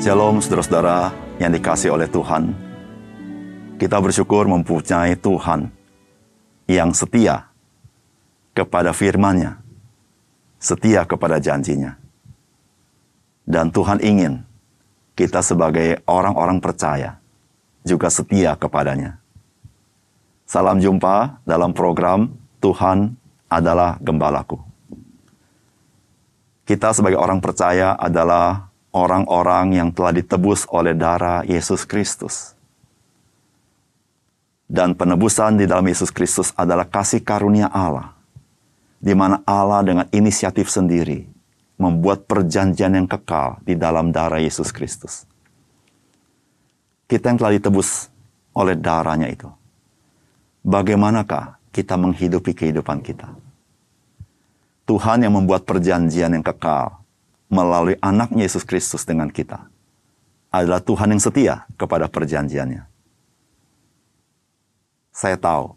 Shalom saudara-saudara yang dikasih oleh Tuhan. Kita bersyukur mempunyai Tuhan yang setia kepada firman-Nya, setia kepada janjinya. Dan Tuhan ingin kita sebagai orang-orang percaya juga setia kepadanya. Salam jumpa dalam program Tuhan adalah Gembalaku. Kita sebagai orang percaya adalah orang-orang yang telah ditebus oleh darah Yesus Kristus. Dan penebusan di dalam Yesus Kristus adalah kasih karunia Allah, di mana Allah dengan inisiatif sendiri membuat perjanjian yang kekal di dalam darah Yesus Kristus. Kita yang telah ditebus oleh darahnya itu. Bagaimanakah kita menghidupi kehidupan kita? Tuhan yang membuat perjanjian yang kekal melalui anaknya Yesus Kristus dengan kita adalah Tuhan yang setia kepada perjanjiannya. Saya tahu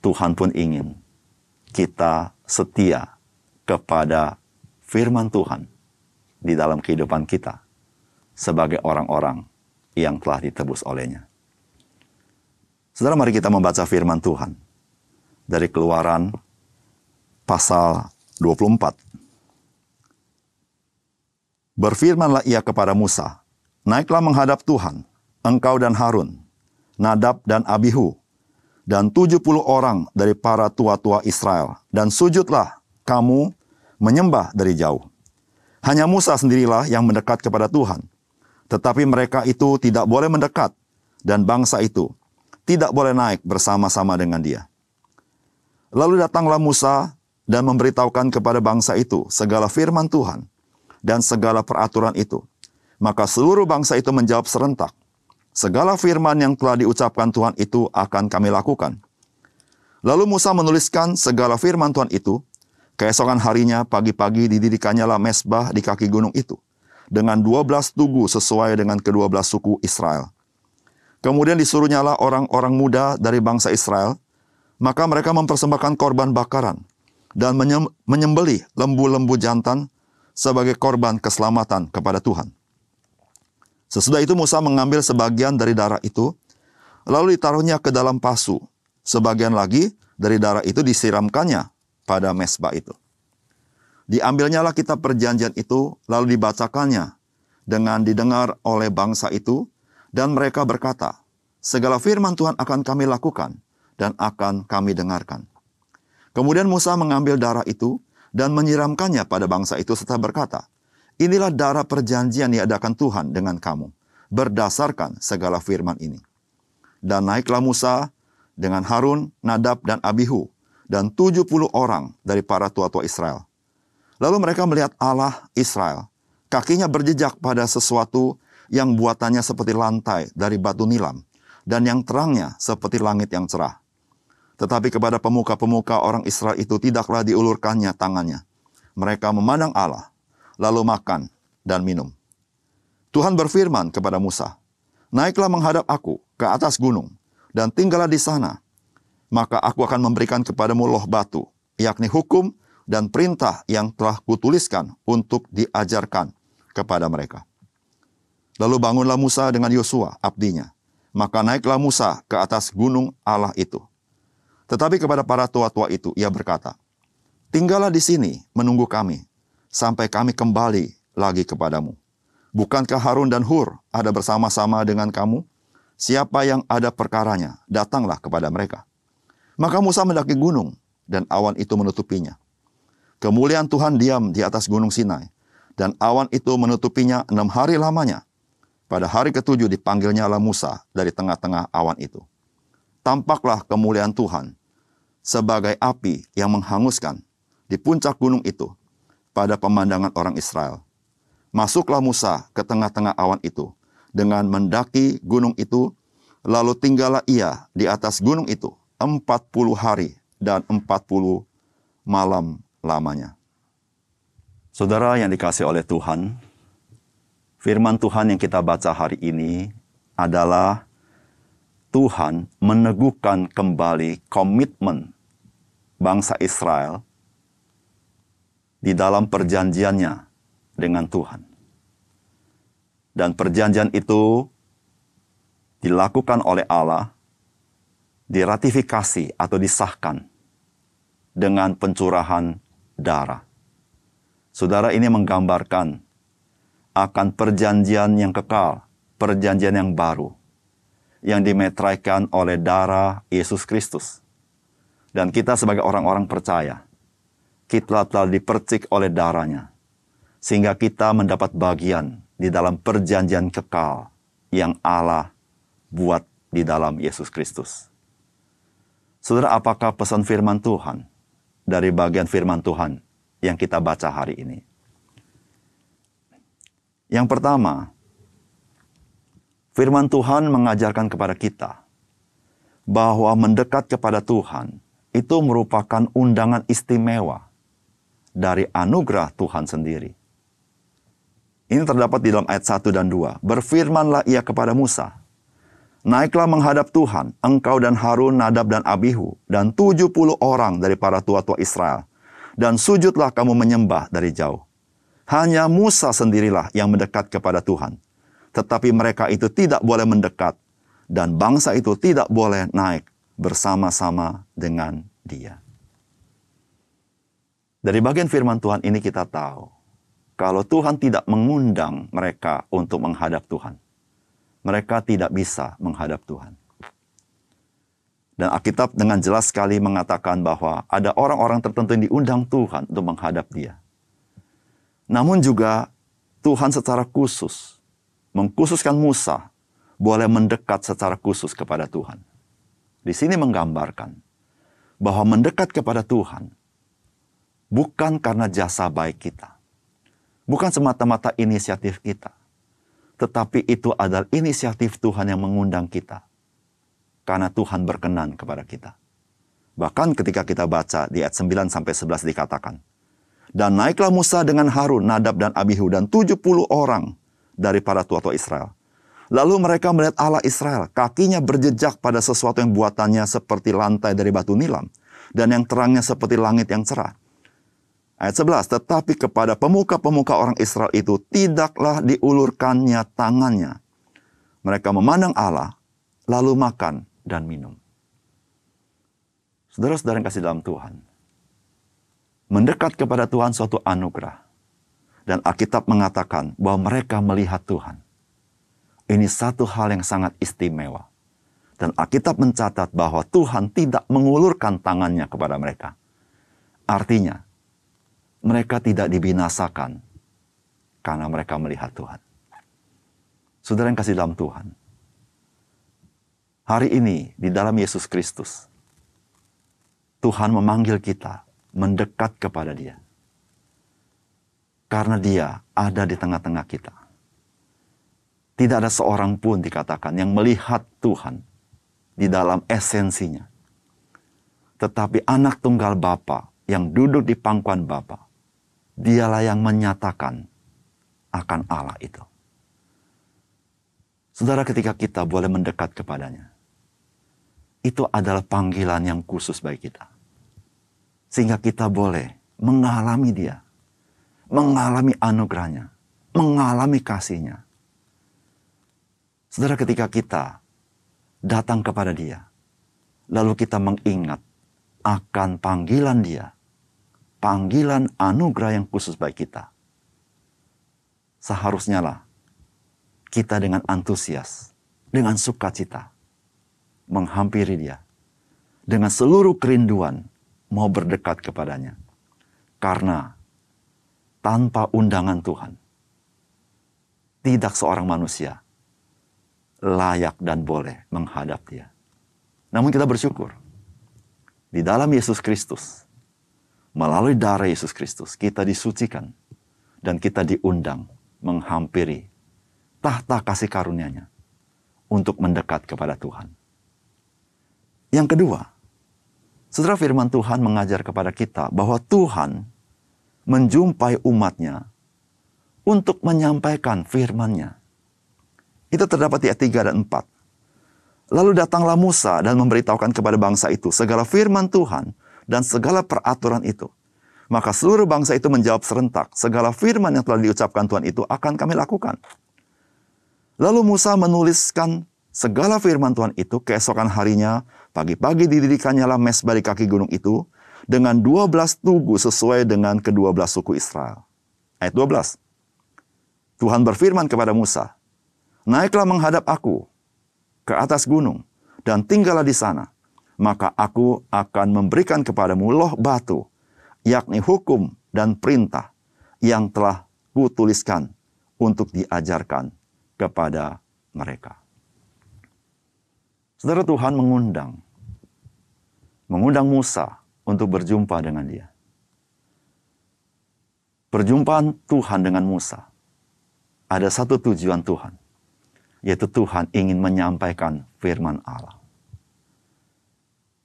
Tuhan pun ingin kita setia kepada firman Tuhan di dalam kehidupan kita sebagai orang-orang yang telah ditebus olehnya. Saudara, mari kita membaca firman Tuhan dari Keluaran pasal 24 Berfirmanlah ia kepada Musa, Naiklah menghadap Tuhan, engkau dan Harun, Nadab dan Abihu, dan tujuh puluh orang dari para tua-tua Israel, dan sujudlah kamu menyembah dari jauh. Hanya Musa sendirilah yang mendekat kepada Tuhan, tetapi mereka itu tidak boleh mendekat, dan bangsa itu tidak boleh naik bersama-sama dengan dia. Lalu datanglah Musa dan memberitahukan kepada bangsa itu segala firman Tuhan, dan segala peraturan itu. Maka seluruh bangsa itu menjawab serentak, segala firman yang telah diucapkan Tuhan itu akan kami lakukan. Lalu Musa menuliskan segala firman Tuhan itu. Keesokan harinya pagi-pagi didirikannya lah mesbah di kaki gunung itu. Dengan dua belas tugu sesuai dengan kedua belas suku Israel. Kemudian disuruhnyalah orang-orang muda dari bangsa Israel. Maka mereka mempersembahkan korban bakaran. Dan menyembelih lembu-lembu jantan sebagai korban keselamatan kepada Tuhan. Sesudah itu Musa mengambil sebagian dari darah itu, lalu ditaruhnya ke dalam pasu. Sebagian lagi dari darah itu disiramkannya pada mesbah itu. Diambilnyalah kitab perjanjian itu, lalu dibacakannya dengan didengar oleh bangsa itu, dan mereka berkata, Segala firman Tuhan akan kami lakukan, dan akan kami dengarkan. Kemudian Musa mengambil darah itu, dan menyiramkannya pada bangsa itu serta berkata, Inilah darah perjanjian yang diadakan Tuhan dengan kamu, berdasarkan segala firman ini. Dan naiklah Musa dengan Harun, Nadab, dan Abihu, dan tujuh puluh orang dari para tua-tua Israel. Lalu mereka melihat Allah Israel, kakinya berjejak pada sesuatu yang buatannya seperti lantai dari batu nilam, dan yang terangnya seperti langit yang cerah. Tetapi kepada pemuka-pemuka orang Israel itu tidaklah diulurkannya tangannya. Mereka memandang Allah, lalu makan dan minum. Tuhan berfirman kepada Musa, Naiklah menghadap aku ke atas gunung, dan tinggallah di sana. Maka aku akan memberikan kepadamu loh batu, yakni hukum dan perintah yang telah kutuliskan untuk diajarkan kepada mereka. Lalu bangunlah Musa dengan Yosua, abdinya. Maka naiklah Musa ke atas gunung Allah itu. Tetapi kepada para tua-tua itu ia berkata, Tinggallah di sini menunggu kami, sampai kami kembali lagi kepadamu. Bukankah Harun dan Hur ada bersama-sama dengan kamu? Siapa yang ada perkaranya, datanglah kepada mereka. Maka Musa mendaki gunung, dan awan itu menutupinya. Kemuliaan Tuhan diam di atas gunung Sinai, dan awan itu menutupinya enam hari lamanya. Pada hari ketujuh dipanggilnya Allah Musa dari tengah-tengah awan itu. Tampaklah kemuliaan Tuhan sebagai api yang menghanguskan di puncak gunung itu pada pemandangan orang Israel. Masuklah Musa ke tengah-tengah awan itu dengan mendaki gunung itu, lalu tinggallah ia di atas gunung itu empat puluh hari dan empat puluh malam lamanya. Saudara yang dikasih oleh Tuhan, firman Tuhan yang kita baca hari ini adalah Tuhan meneguhkan kembali komitmen bangsa Israel di dalam perjanjiannya dengan Tuhan. Dan perjanjian itu dilakukan oleh Allah, diratifikasi atau disahkan dengan pencurahan darah. Saudara ini menggambarkan akan perjanjian yang kekal, perjanjian yang baru, yang dimetraikan oleh darah Yesus Kristus. Dan kita sebagai orang-orang percaya, kita telah dipercik oleh darahnya, sehingga kita mendapat bagian di dalam perjanjian kekal yang Allah buat di dalam Yesus Kristus. Saudara, apakah pesan firman Tuhan dari bagian firman Tuhan yang kita baca hari ini. Yang pertama, firman Tuhan mengajarkan kepada kita bahwa mendekat kepada Tuhan itu merupakan undangan istimewa dari anugerah Tuhan sendiri. Ini terdapat di dalam ayat 1 dan 2. Berfirmanlah ia kepada Musa, Naiklah menghadap Tuhan, engkau dan Harun, Nadab dan Abihu, dan 70 orang dari para tua-tua Israel, dan sujudlah kamu menyembah dari jauh. Hanya Musa sendirilah yang mendekat kepada Tuhan. Tetapi mereka itu tidak boleh mendekat, dan bangsa itu tidak boleh naik bersama-sama dengan dia. Dari bagian firman Tuhan ini kita tahu, kalau Tuhan tidak mengundang mereka untuk menghadap Tuhan, mereka tidak bisa menghadap Tuhan. Dan Alkitab dengan jelas sekali mengatakan bahwa ada orang-orang tertentu yang diundang Tuhan untuk menghadap dia. Namun juga Tuhan secara khusus mengkhususkan Musa boleh mendekat secara khusus kepada Tuhan. Di sini menggambarkan bahwa mendekat kepada Tuhan bukan karena jasa baik kita. Bukan semata-mata inisiatif kita. Tetapi itu adalah inisiatif Tuhan yang mengundang kita karena Tuhan berkenan kepada kita. Bahkan ketika kita baca di ayat 9 sampai 11 dikatakan, Dan naiklah Musa dengan Harun, Nadab dan Abihu dan 70 orang dari para tua-tua Israel. Lalu mereka melihat Allah Israel, kakinya berjejak pada sesuatu yang buatannya seperti lantai dari batu nilam, dan yang terangnya seperti langit yang cerah. Ayat 11, tetapi kepada pemuka-pemuka orang Israel itu tidaklah diulurkannya tangannya. Mereka memandang Allah, lalu makan dan minum. Saudara-saudara yang kasih dalam Tuhan, mendekat kepada Tuhan suatu anugerah. Dan Alkitab mengatakan bahwa mereka melihat Tuhan. Ini satu hal yang sangat istimewa. Dan Alkitab mencatat bahwa Tuhan tidak mengulurkan tangannya kepada mereka. Artinya, mereka tidak dibinasakan karena mereka melihat Tuhan. Saudara yang kasih dalam Tuhan, Hari ini di dalam Yesus Kristus, Tuhan memanggil kita mendekat kepada Dia. Karena Dia ada di tengah-tengah kita. Tidak ada seorang pun dikatakan yang melihat Tuhan di dalam esensinya. Tetapi anak tunggal Bapa yang duduk di pangkuan Bapa, dialah yang menyatakan akan Allah itu. Saudara ketika kita boleh mendekat kepadanya, itu adalah panggilan yang khusus bagi kita. Sehingga kita boleh mengalami dia, mengalami anugerahnya, mengalami kasihnya. Saudara ketika kita datang kepada dia, lalu kita mengingat akan panggilan dia, panggilan anugerah yang khusus bagi kita. Seharusnya lah kita dengan antusias, dengan sukacita, menghampiri dia dengan seluruh kerinduan mau berdekat kepadanya. Karena tanpa undangan Tuhan, tidak seorang manusia layak dan boleh menghadap dia. Namun kita bersyukur, di dalam Yesus Kristus, melalui darah Yesus Kristus, kita disucikan dan kita diundang menghampiri tahta kasih karunia-Nya untuk mendekat kepada Tuhan. Yang kedua, saudara firman Tuhan mengajar kepada kita bahwa Tuhan menjumpai umatnya untuk menyampaikan firman-Nya. Itu terdapat di ayat 3 dan 4. Lalu datanglah Musa dan memberitahukan kepada bangsa itu segala firman Tuhan dan segala peraturan itu. Maka seluruh bangsa itu menjawab serentak, segala firman yang telah diucapkan Tuhan itu akan kami lakukan. Lalu Musa menuliskan segala firman Tuhan itu keesokan harinya, pagi-pagi didirikannya lah mesbah di kaki gunung itu, dengan 12 tugu sesuai dengan kedua belas suku Israel. Ayat 12. Tuhan berfirman kepada Musa, Naiklah menghadap aku ke atas gunung, dan tinggallah di sana. Maka aku akan memberikan kepadamu loh batu, yakni hukum dan perintah yang telah kutuliskan untuk diajarkan kepada mereka. Saudara Tuhan mengundang, mengundang Musa untuk berjumpa dengan dia. Perjumpaan Tuhan dengan Musa ada satu tujuan Tuhan, yaitu Tuhan ingin menyampaikan firman Allah.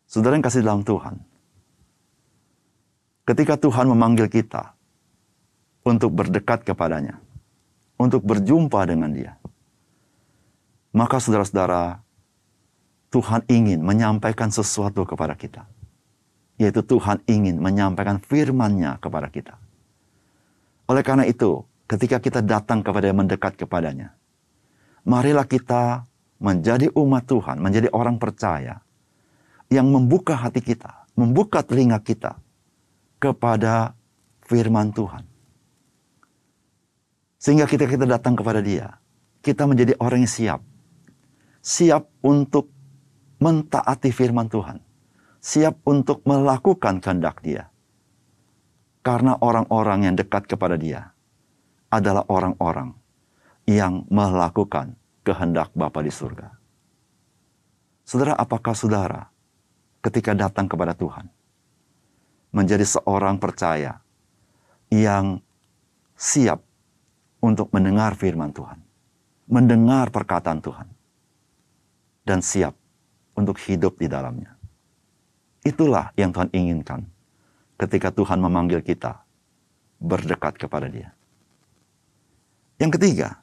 Saudara yang kasih dalam Tuhan, ketika Tuhan memanggil kita untuk berdekat kepadanya, untuk berjumpa dengan dia, maka saudara-saudara, Tuhan ingin menyampaikan sesuatu kepada kita. Yaitu Tuhan ingin menyampaikan firman-Nya kepada kita. Oleh karena itu, ketika kita datang kepada mendekat kepadanya, marilah kita menjadi umat Tuhan, menjadi orang percaya yang membuka hati kita, membuka telinga kita kepada firman Tuhan. Sehingga kita kita datang kepada dia, kita menjadi orang yang siap. Siap untuk mentaati firman Tuhan. Siap untuk melakukan kehendak dia. Karena orang-orang yang dekat kepada dia adalah orang-orang yang melakukan kehendak Bapa di surga. Saudara, apakah saudara ketika datang kepada Tuhan menjadi seorang percaya yang siap untuk mendengar firman Tuhan, mendengar perkataan Tuhan, dan siap untuk hidup di dalamnya. Itulah yang Tuhan inginkan ketika Tuhan memanggil kita berdekat kepada Dia. Yang ketiga,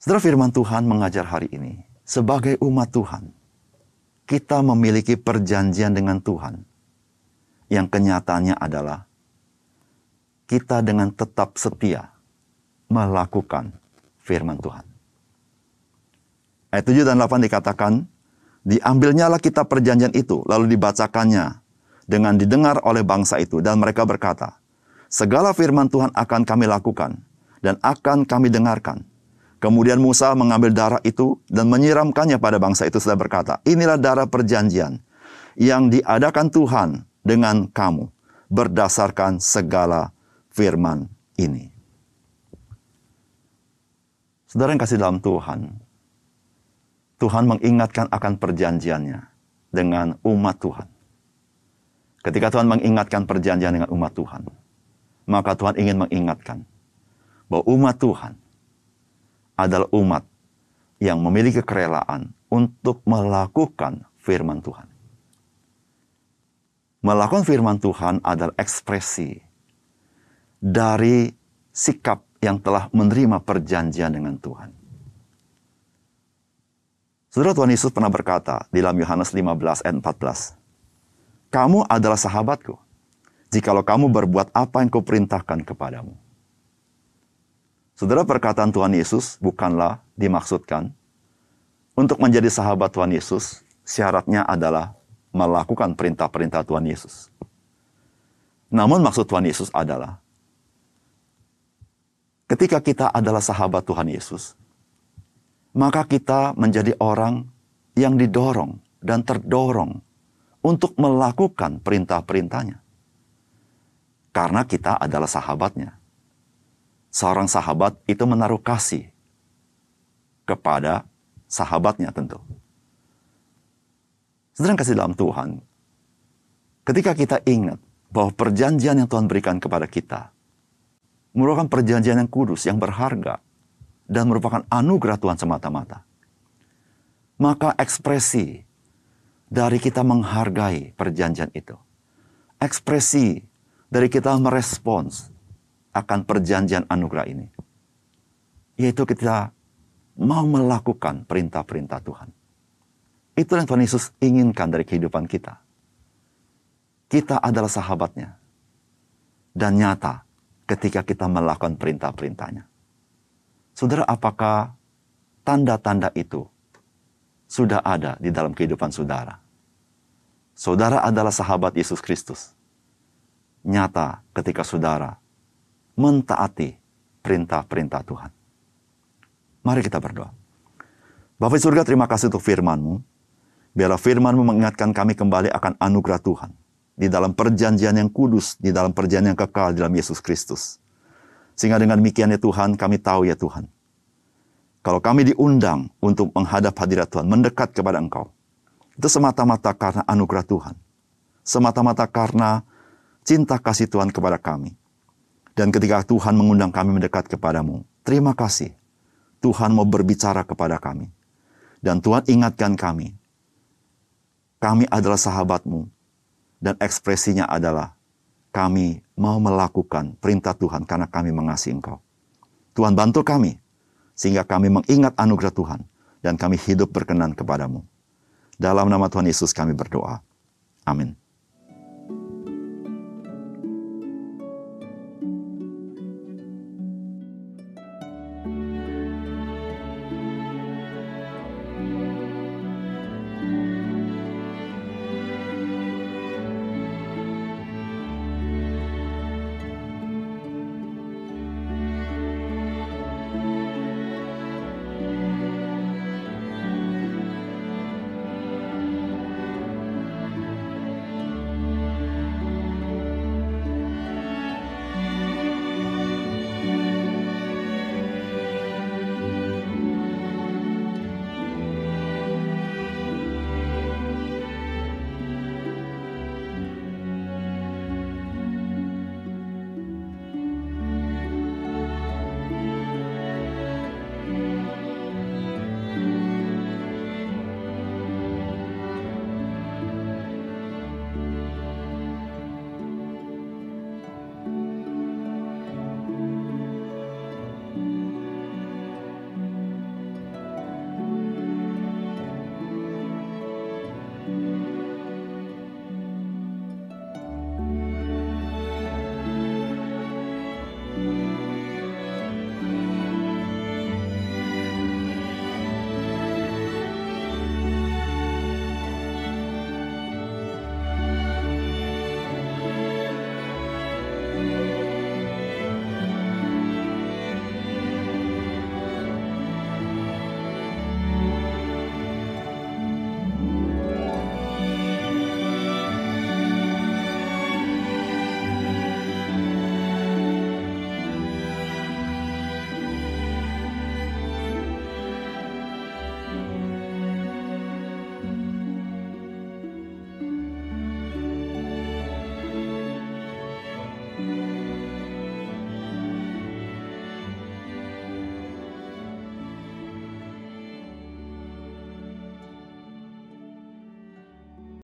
Setelah firman Tuhan mengajar hari ini, sebagai umat Tuhan, kita memiliki perjanjian dengan Tuhan yang kenyataannya adalah kita dengan tetap setia melakukan firman Tuhan. Ayat 7 dan 8 dikatakan, Diambilnyalah kita perjanjian itu, lalu dibacakannya dengan didengar oleh bangsa itu. Dan mereka berkata, segala firman Tuhan akan kami lakukan dan akan kami dengarkan. Kemudian Musa mengambil darah itu dan menyiramkannya pada bangsa itu sudah berkata, inilah darah perjanjian yang diadakan Tuhan dengan kamu berdasarkan segala firman ini. Saudara yang kasih dalam Tuhan, Tuhan mengingatkan akan perjanjiannya dengan umat Tuhan. Ketika Tuhan mengingatkan perjanjian dengan umat Tuhan, maka Tuhan ingin mengingatkan bahwa umat Tuhan adalah umat yang memiliki kerelaan untuk melakukan firman Tuhan. Melakukan firman Tuhan adalah ekspresi dari sikap yang telah menerima perjanjian dengan Tuhan. Saudara Tuhan Yesus pernah berkata di dalam Yohanes 15 ayat 14, Kamu adalah sahabatku, jikalau kamu berbuat apa yang kuperintahkan kepadamu. Saudara perkataan Tuhan Yesus bukanlah dimaksudkan untuk menjadi sahabat Tuhan Yesus, syaratnya adalah melakukan perintah-perintah Tuhan Yesus. Namun maksud Tuhan Yesus adalah ketika kita adalah sahabat Tuhan Yesus, maka kita menjadi orang yang didorong dan terdorong untuk melakukan perintah-perintahnya. Karena kita adalah sahabatnya. Seorang sahabat itu menaruh kasih kepada sahabatnya tentu. Sedang kasih dalam Tuhan, ketika kita ingat bahwa perjanjian yang Tuhan berikan kepada kita merupakan perjanjian yang kudus, yang berharga, dan merupakan anugerah Tuhan semata-mata. Maka ekspresi dari kita menghargai perjanjian itu. Ekspresi dari kita merespons akan perjanjian anugerah ini. Yaitu kita mau melakukan perintah-perintah Tuhan. Itu yang Tuhan Yesus inginkan dari kehidupan kita. Kita adalah sahabatnya. Dan nyata ketika kita melakukan perintah-perintahnya. Saudara, apakah tanda-tanda itu sudah ada di dalam kehidupan saudara? Saudara adalah sahabat Yesus Kristus. Nyata ketika saudara mentaati perintah-perintah Tuhan. Mari kita berdoa. Bapak surga terima kasih untuk firman-Mu. Biarlah firman-Mu mengingatkan kami kembali akan anugerah Tuhan di dalam perjanjian yang kudus, di dalam perjanjian yang kekal di dalam Yesus Kristus. Sehingga dengan demikian ya Tuhan, kami tahu ya Tuhan. Kalau kami diundang untuk menghadap hadirat Tuhan, mendekat kepada Engkau. Itu semata-mata karena anugerah Tuhan. Semata-mata karena cinta kasih Tuhan kepada kami. Dan ketika Tuhan mengundang kami mendekat kepadamu, terima kasih. Tuhan mau berbicara kepada kami. Dan Tuhan ingatkan kami, kami adalah sahabatmu, dan ekspresinya adalah kami mau melakukan perintah Tuhan karena kami mengasihi Engkau. Tuhan bantu kami sehingga kami mengingat anugerah Tuhan dan kami hidup berkenan kepadamu. Dalam nama Tuhan Yesus kami berdoa. Amin.